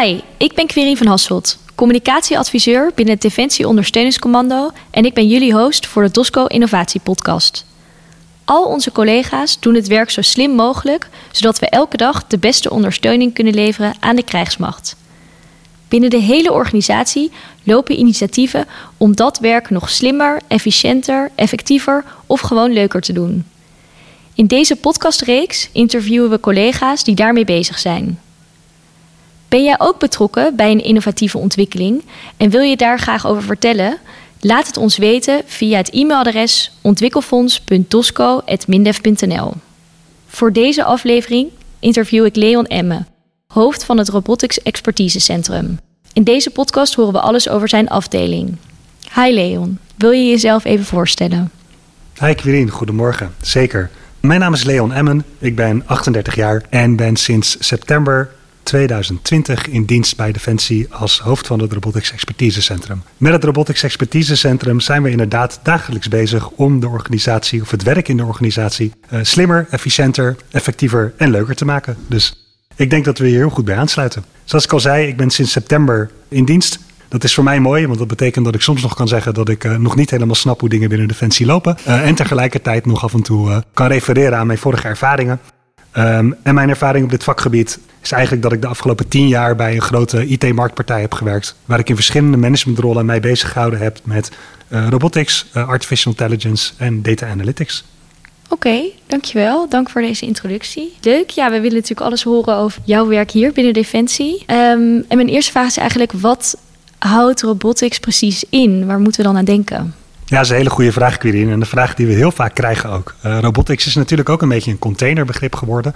Hi, ik ben Querie van Hasselt, communicatieadviseur binnen het Defensie Ondersteuningscommando en ik ben jullie host voor de DOSCO Innovatie Podcast. Al onze collega's doen het werk zo slim mogelijk, zodat we elke dag de beste ondersteuning kunnen leveren aan de krijgsmacht. Binnen de hele organisatie lopen initiatieven om dat werk nog slimmer, efficiënter, effectiever of gewoon leuker te doen. In deze podcastreeks interviewen we collega's die daarmee bezig zijn. Ben jij ook betrokken bij een innovatieve ontwikkeling en wil je daar graag over vertellen? Laat het ons weten via het e-mailadres ontwikkelfonds.dosco.mindef.nl. Voor deze aflevering interview ik Leon Emme, hoofd van het Robotics Expertisecentrum. In deze podcast horen we alles over zijn afdeling. Hi Leon, wil je jezelf even voorstellen? Hi Quirin, goedemorgen. Zeker. Mijn naam is Leon Emmen, ik ben 38 jaar en ben sinds september 2020 in dienst bij Defensie als hoofd van het Robotics Expertisecentrum. Met het Robotics Expertisecentrum zijn we inderdaad dagelijks bezig om de organisatie of het werk in de organisatie uh, slimmer, efficiënter, effectiever en leuker te maken. Dus ik denk dat we hier heel goed bij aansluiten. Zoals ik al zei, ik ben sinds september in dienst. Dat is voor mij mooi, want dat betekent dat ik soms nog kan zeggen dat ik uh, nog niet helemaal snap hoe dingen binnen Defensie lopen. Uh, en tegelijkertijd nog af en toe kan refereren aan mijn vorige ervaringen. Um, en mijn ervaring op dit vakgebied is eigenlijk dat ik de afgelopen tien jaar bij een grote IT-marktpartij heb gewerkt. Waar ik in verschillende managementrollen mij bezig gehouden heb met robotics, artificial intelligence en data analytics. Oké, dankjewel. Dank voor deze introductie. Leuk. Ja, we willen natuurlijk alles horen over jouw werk hier binnen Defensie. Um, en mijn eerste vraag is eigenlijk, wat houdt robotics precies in? Waar moeten we dan aan denken? Ja, dat is een hele goede vraag, Quirin. En de vraag die we heel vaak krijgen ook. Uh, robotics is natuurlijk ook een beetje een containerbegrip geworden.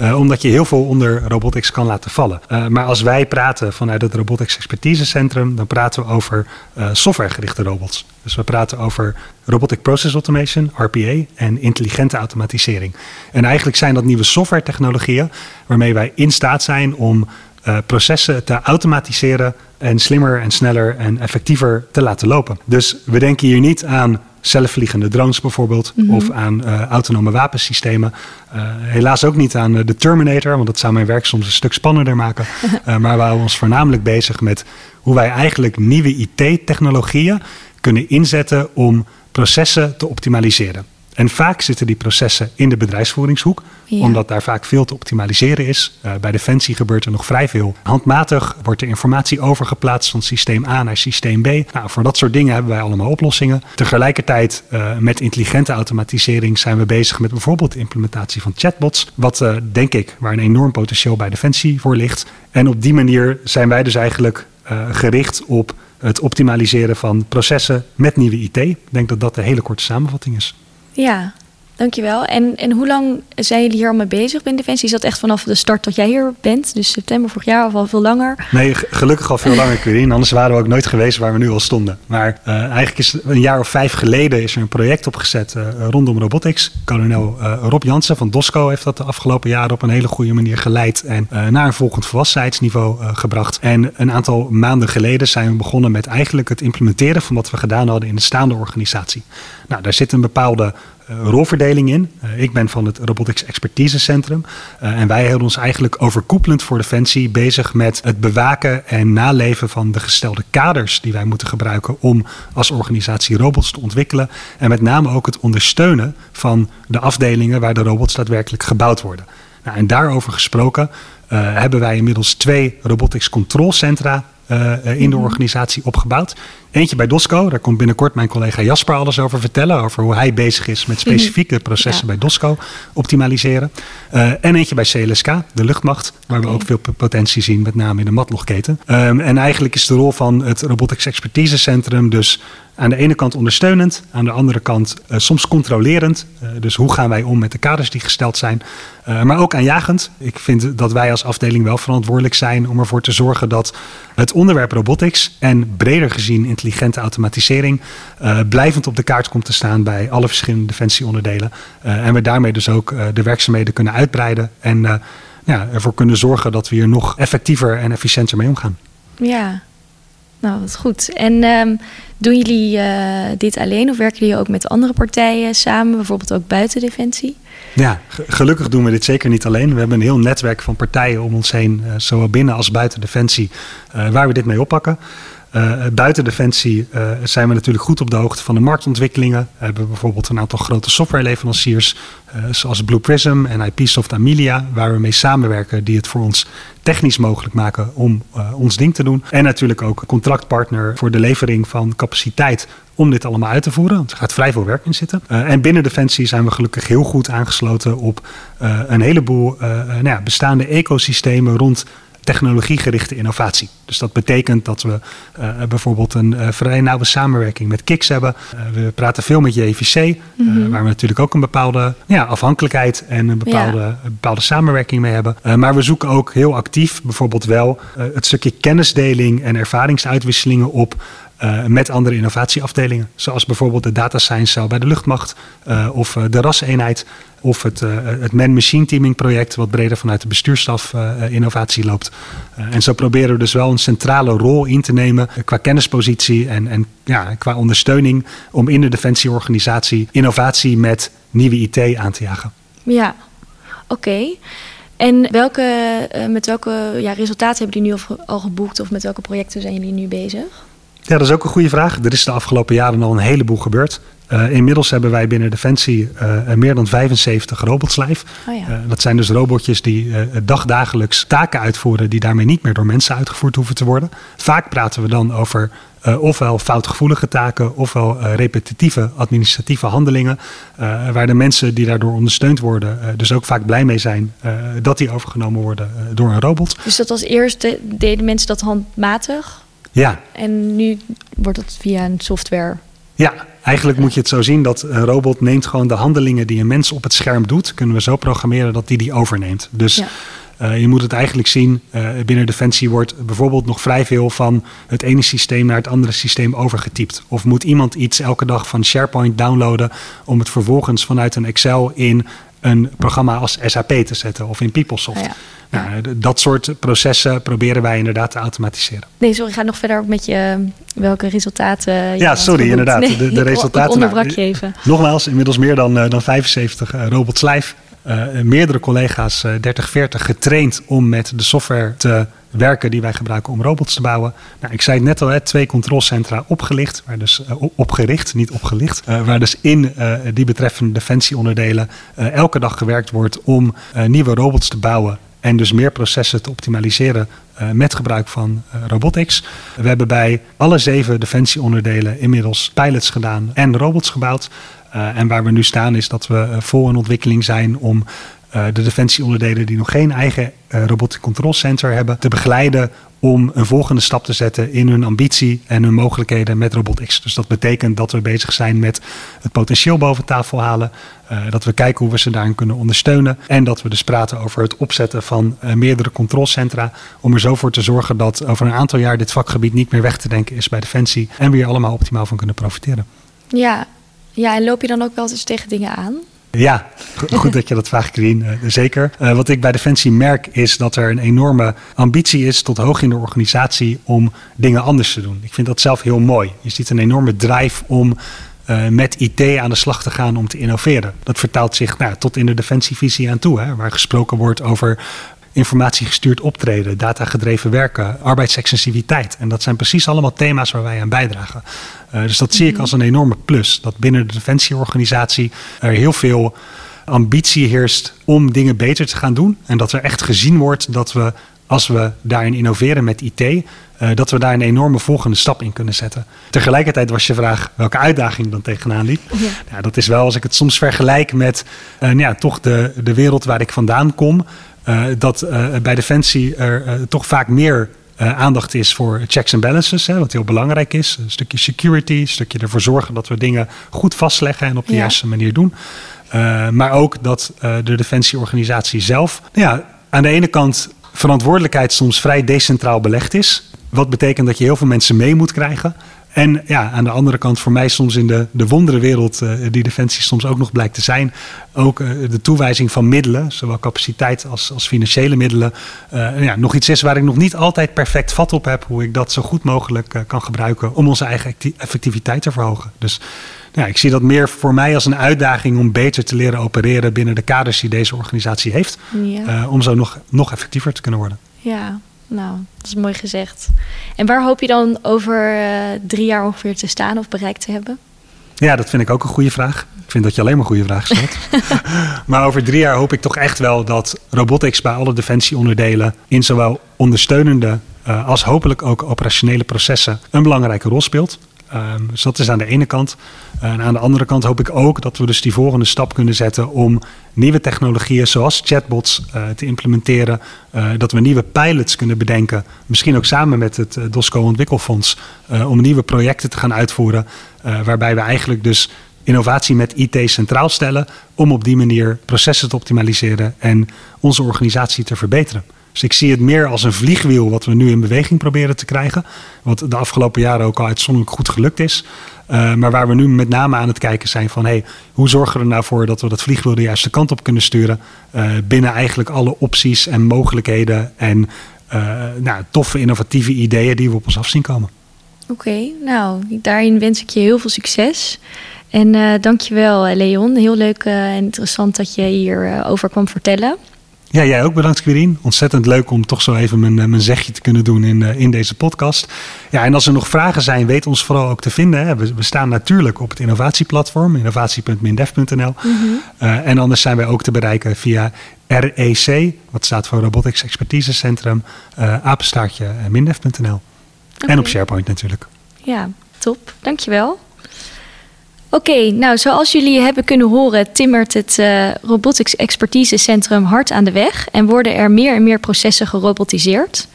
Uh, omdat je heel veel onder robotics kan laten vallen. Uh, maar als wij praten vanuit het Robotics Expertisecentrum, dan praten we over softwaregerichte robots. Dus we praten over Robotic Process Automation, RPA, en intelligente automatisering. En eigenlijk zijn dat nieuwe software technologieën waarmee wij in staat zijn om uh, processen te automatiseren en slimmer en sneller en effectiever te laten lopen. Dus we denken hier niet aan zelfvliegende drones bijvoorbeeld, mm -hmm. of aan uh, autonome wapensystemen. Uh, helaas ook niet aan de Terminator, want dat zou mijn werk soms een stuk spannender maken. maar we houden ons voornamelijk bezig met hoe wij eigenlijk nieuwe IT-technologieën kunnen inzetten om processen te optimaliseren. En vaak zitten die processen in de bedrijfsvoeringshoek, ja. omdat daar vaak veel te optimaliseren is. Uh, bij Defensie gebeurt er nog vrij veel. Handmatig wordt de informatie overgeplaatst van systeem A naar systeem B. Nou, voor dat soort dingen hebben wij allemaal oplossingen. Tegelijkertijd uh, met intelligente automatisering zijn we bezig met bijvoorbeeld de implementatie van chatbots. Wat uh, denk ik waar een enorm potentieel bij Defensie voor ligt. En op die manier zijn wij dus eigenlijk gericht op het optimaliseren van processen met nieuwe IT. Ik denk dat dat de hele korte samenvatting is. Ja, dankjewel. En, en hoe lang zijn jullie hier al mee bezig bij Defensie? Is dat echt vanaf de start dat jij hier bent? Dus september vorig jaar of al veel langer? Nee, gelukkig al veel langer, Quirine. Anders waren we ook nooit geweest waar we nu al stonden. Maar uh, eigenlijk is een jaar of vijf geleden is er een project opgezet uh, rondom robotics. Kolonel uh, Rob Jansen van DOSCO heeft dat de afgelopen jaren op een hele goede manier geleid en naar een volgend volwassenheidsniveau gebracht. En een aantal maanden geleden zijn we begonnen met eigenlijk het implementeren van wat we gedaan hadden in de staande organisatie. Nou, daar zit een bepaalde rolverdeling in. Uh, ik ben van het Robotics Expertisecentrum. Uh, en wij houden ons eigenlijk overkoepelend voor Defensie bezig met het bewaken en naleven van de gestelde kaders die wij moeten gebruiken om als organisatie robots te ontwikkelen. En met name ook het ondersteunen van de afdelingen waar de robots daadwerkelijk gebouwd worden. Nou, en daarover gesproken hebben wij inmiddels twee robotics controlcentra uh, in de organisatie opgebouwd. Eentje bij Dosco, daar komt binnenkort mijn collega Jasper alles over vertellen. Over hoe hij bezig is met specifieke processen ja. bij Dosco optimaliseren. Uh, en eentje bij CLSK, de luchtmacht, waar okay. we ook veel potentie zien, met name in de matlogketen. Um, en eigenlijk is de rol van het Robotics Expertisecentrum dus aan de ene kant ondersteunend, aan de andere kant uh, soms controlerend. Uh, dus hoe gaan wij om met de kaders die gesteld zijn. Uh, maar ook aanjagend. Ik vind dat wij als afdeling wel verantwoordelijk zijn om ervoor te zorgen dat het onderwerp robotics en breder gezien intelligente automatisering blijvend op de kaart komt te staan bij alle verschillende defensieonderdelen. en we daarmee dus ook de werkzaamheden kunnen uitbreiden en ja, ervoor kunnen zorgen dat we hier nog effectiever en efficiënter mee omgaan. Ja, nou, wat goed. En um, Doen jullie dit alleen of werken jullie ook met andere partijen samen, bijvoorbeeld ook buiten Defensie? Ja, gelukkig doen we dit zeker niet alleen. We hebben een heel netwerk van partijen om ons heen, zowel binnen als buiten Defensie, waar we dit mee oppakken. Uh, buiten Defensie uh, zijn we natuurlijk goed op de hoogte van de marktontwikkelingen. We hebben bijvoorbeeld een aantal grote softwareleveranciers, uh, zoals Blue Prism en IPsoft Amelia, waar we mee samenwerken, die het voor ons technisch mogelijk maken om ons ding te doen. En natuurlijk ook contractpartner voor de levering van capaciteit om dit allemaal uit te voeren. Want er gaat vrij veel werk in zitten. en binnen Defensie zijn we gelukkig heel goed aangesloten op een heleboel nou ja, bestaande ecosystemen rond technologiegerichte innovatie. Dus dat betekent dat we uh, bijvoorbeeld een uh, vrij nauwe samenwerking met KIX hebben. Uh, we praten veel met JVC, mm -hmm. waar we natuurlijk ook een bepaalde ja, afhankelijkheid en een bepaalde, ja. een bepaalde samenwerking mee hebben. maar we zoeken ook heel actief bijvoorbeeld wel het stukje kennisdeling en ervaringsuitwisselingen op uh, met andere innovatieafdelingen. Zoals bijvoorbeeld de data science cel bij de luchtmacht uh, of uh, de RAS-eenheid of het, het man-machine teaming project wat breder vanuit de bestuursstaf innovatie loopt. en zo proberen we dus wel een centrale rol in te nemen qua kennispositie en, en ja, qua ondersteuning om in de defensieorganisatie innovatie met nieuwe IT aan te jagen. Ja, oké. En welke, met welke ja, resultaten hebben jullie nu al geboekt of met welke projecten zijn jullie nu bezig? Ja, dat is ook een goede vraag. Er is de afgelopen jaren al een heleboel gebeurd. Uh, inmiddels hebben wij binnen Defensie uh, meer dan 75 robots live. Oh ja. uh, dat zijn dus robotjes die dagdagelijks taken uitvoeren die daarmee niet meer door mensen uitgevoerd hoeven te worden. Vaak praten we dan over ofwel foutgevoelige taken ofwel repetitieve administratieve handelingen. waar de mensen die daardoor ondersteund worden dus ook vaak blij mee zijn dat die overgenomen worden door een robot. Dus dat als eerste deden mensen dat handmatig? Ja. En nu wordt het via een software. Ja, eigenlijk moet je het zo zien dat een robot neemt gewoon de handelingen die een mens op het scherm doet, kunnen we zo programmeren dat die die overneemt. Dus ja. uh, je moet het eigenlijk zien, uh, binnen Defensie wordt bijvoorbeeld nog vrij veel van het ene systeem naar het andere systeem overgetypt. Of moet iemand iets elke dag van SharePoint downloaden om het vervolgens vanuit een Excel in een programma als SAP te zetten of in PeopleSoft. Ja. Nou, dat soort processen proberen wij inderdaad te automatiseren. Nee, sorry, ga nog verder met je welke resultaten. ja, sorry, inderdaad. Nee, de, de resultaten. onderbrak je even. Nogmaals, inmiddels meer dan, uh, dan 75 uh, robots live. Uh, meerdere collega's, 30, 40, getraind om met de software te werken die wij gebruiken om robots te bouwen. Nou, ik zei het net al, hè, twee controlecentra opgelicht, dus, uh, opgericht, niet opgelicht. Uh, waar dus in uh, die betreffende defensieonderdelen elke dag gewerkt wordt om nieuwe robots te bouwen en dus meer processen te optimaliseren met gebruik van robotics. We hebben bij alle zeven defensieonderdelen inmiddels pilots gedaan en robots gebouwd. En waar we nu staan is dat we vol in ontwikkeling zijn om de defensieonderdelen die nog geen eigen robotic control center hebben te begeleiden om een volgende stap te zetten in hun ambitie en hun mogelijkheden met robotics. Dus dat betekent dat we bezig zijn met het potentieel boven tafel halen. Uh, dat we kijken hoe we ze daarin kunnen ondersteunen. En dat we dus praten over het opzetten van meerdere controlecentra. Om er zo voor te zorgen dat over een aantal jaar dit vakgebied niet meer weg te denken is bij Defensie. En we hier allemaal optimaal van kunnen profiteren. Ja, ja en loop je dan ook wel eens tegen dingen aan? Ja, goed dat je dat vraagt, Krien. Uh, zeker. Uh, wat ik bij Defensie merk is dat er een enorme ambitie is tot hoog in de organisatie om dingen anders te doen. Ik vind dat zelf heel mooi. Je ziet een enorme drive om uh, met IT aan de slag te gaan om te innoveren. Dat vertaalt zich nou, tot in de defensievisie aan toe, hè, waar gesproken wordt over informatiegestuurd optreden, datagedreven werken, arbeidsextensiviteit. En dat zijn precies allemaal thema's waar wij aan bijdragen. Uh, dus dat zie ik als een enorme plus. Dat binnen de defensieorganisatie er heel veel ambitie heerst om dingen beter te gaan doen. En dat er echt gezien wordt dat we, als we daarin innoveren met IT, uh, dat we daar een enorme volgende stap in kunnen zetten. Tegelijkertijd was je vraag welke uitdaging dan tegenaan liep. Ja. Nou, dat is wel, als ik het soms vergelijk met uh, nou ja, toch de, de wereld waar ik vandaan kom. Uh, dat uh, bij Defensie er uh, toch vaak meer aandacht is voor checks en balances, hè, wat heel belangrijk is. Een stukje security, een stukje ervoor zorgen dat we dingen goed vastleggen en op de ja. juiste manier doen. maar ook dat de defensieorganisatie zelf, nou ja, aan de ene kant verantwoordelijkheid soms vrij decentraal belegd is. Wat betekent dat je heel veel mensen mee moet krijgen. En ja, aan de andere kant voor mij soms in de, de wonderenwereld uh, die Defensie soms ook nog blijkt te zijn. Ook de toewijzing van middelen, zowel capaciteit als, als financiële middelen. ja, nog iets is waar ik nog niet altijd perfect vat op heb. Hoe ik dat zo goed mogelijk kan gebruiken om onze eigen effectiviteit te verhogen. Dus ja, ik zie dat meer voor mij als een uitdaging om beter te leren opereren binnen de kaders die deze organisatie heeft. Ja. om zo nog, nog effectiever te kunnen worden. Ja, nou, dat is mooi gezegd. En waar hoop je dan over uh, drie jaar ongeveer te staan of bereikt te hebben? Ja, dat vind ik ook een goede vraag. Ik vind dat je alleen maar goede vragen stelt. maar over drie jaar hoop ik toch echt wel dat robotics bij alle defensieonderdelen in zowel ondersteunende uh, als hopelijk ook operationele processen een belangrijke rol speelt. Um, dus dat is aan de ene kant. En aan de andere kant hoop ik ook dat we dus die volgende stap kunnen zetten om nieuwe technologieën zoals chatbots uh, te implementeren. Uh, dat we nieuwe pilots kunnen bedenken, misschien ook samen met het uh, DOSCO Ontwikkelfonds, om nieuwe projecten te gaan uitvoeren. waarbij we eigenlijk dus innovatie met IT centraal stellen om op die manier processen te optimaliseren en onze organisatie te verbeteren. Dus ik zie het meer als een vliegwiel wat we nu in beweging proberen te krijgen. Wat de afgelopen jaren ook al uitzonderlijk goed gelukt is. Uh, maar waar we nu met name aan het kijken zijn van hey, hoe zorgen we er nou voor dat we dat vliegwiel de juiste kant op kunnen sturen. Uh, binnen eigenlijk alle opties en mogelijkheden en uh, nou, toffe innovatieve ideeën die we op ons af zien komen. Oké, nou daarin wens ik je heel veel succes. En dankjewel Leon, heel leuk en interessant dat je hierover over kwam vertellen. Ja, jij ook bedankt, Quirin. Ontzettend leuk om toch zo even mijn, eh, mijn zegje te kunnen doen in, eh, in deze podcast. Ja, en als er nog vragen zijn, weet ons vooral ook te vinden. Hè. We, we, staan natuurlijk op het innovatieplatform, innovatie.mindef.nl. Mm -hmm. uh, en anders zijn wij ook te bereiken via REC, wat staat voor Robotics Expertise Centrum, uh, apenstaartje mindef.nl. Okay. En op SharePoint natuurlijk. Ja, top. Dankjewel. Oké, nou zoals jullie hebben kunnen horen, timmert het uh, Robotics Expertise Centrum hard aan de weg en worden er meer en meer processen gerobotiseerd.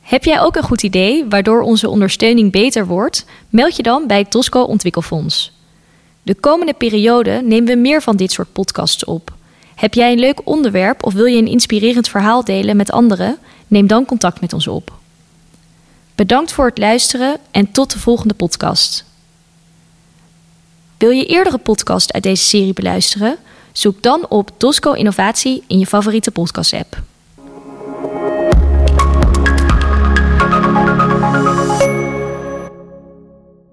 Heb jij ook een goed idee waardoor onze ondersteuning beter wordt? Meld je dan bij Tosco Ontwikkelfonds. De komende periode nemen we meer van dit soort podcasts op. Heb jij een leuk onderwerp of wil je een inspirerend verhaal delen met anderen? Neem dan contact met ons op. Bedankt voor het luisteren en tot de volgende podcast. Wil je eerdere podcast uit deze serie beluisteren? Zoek dan op Dosco Innovatie in je favoriete podcast-app.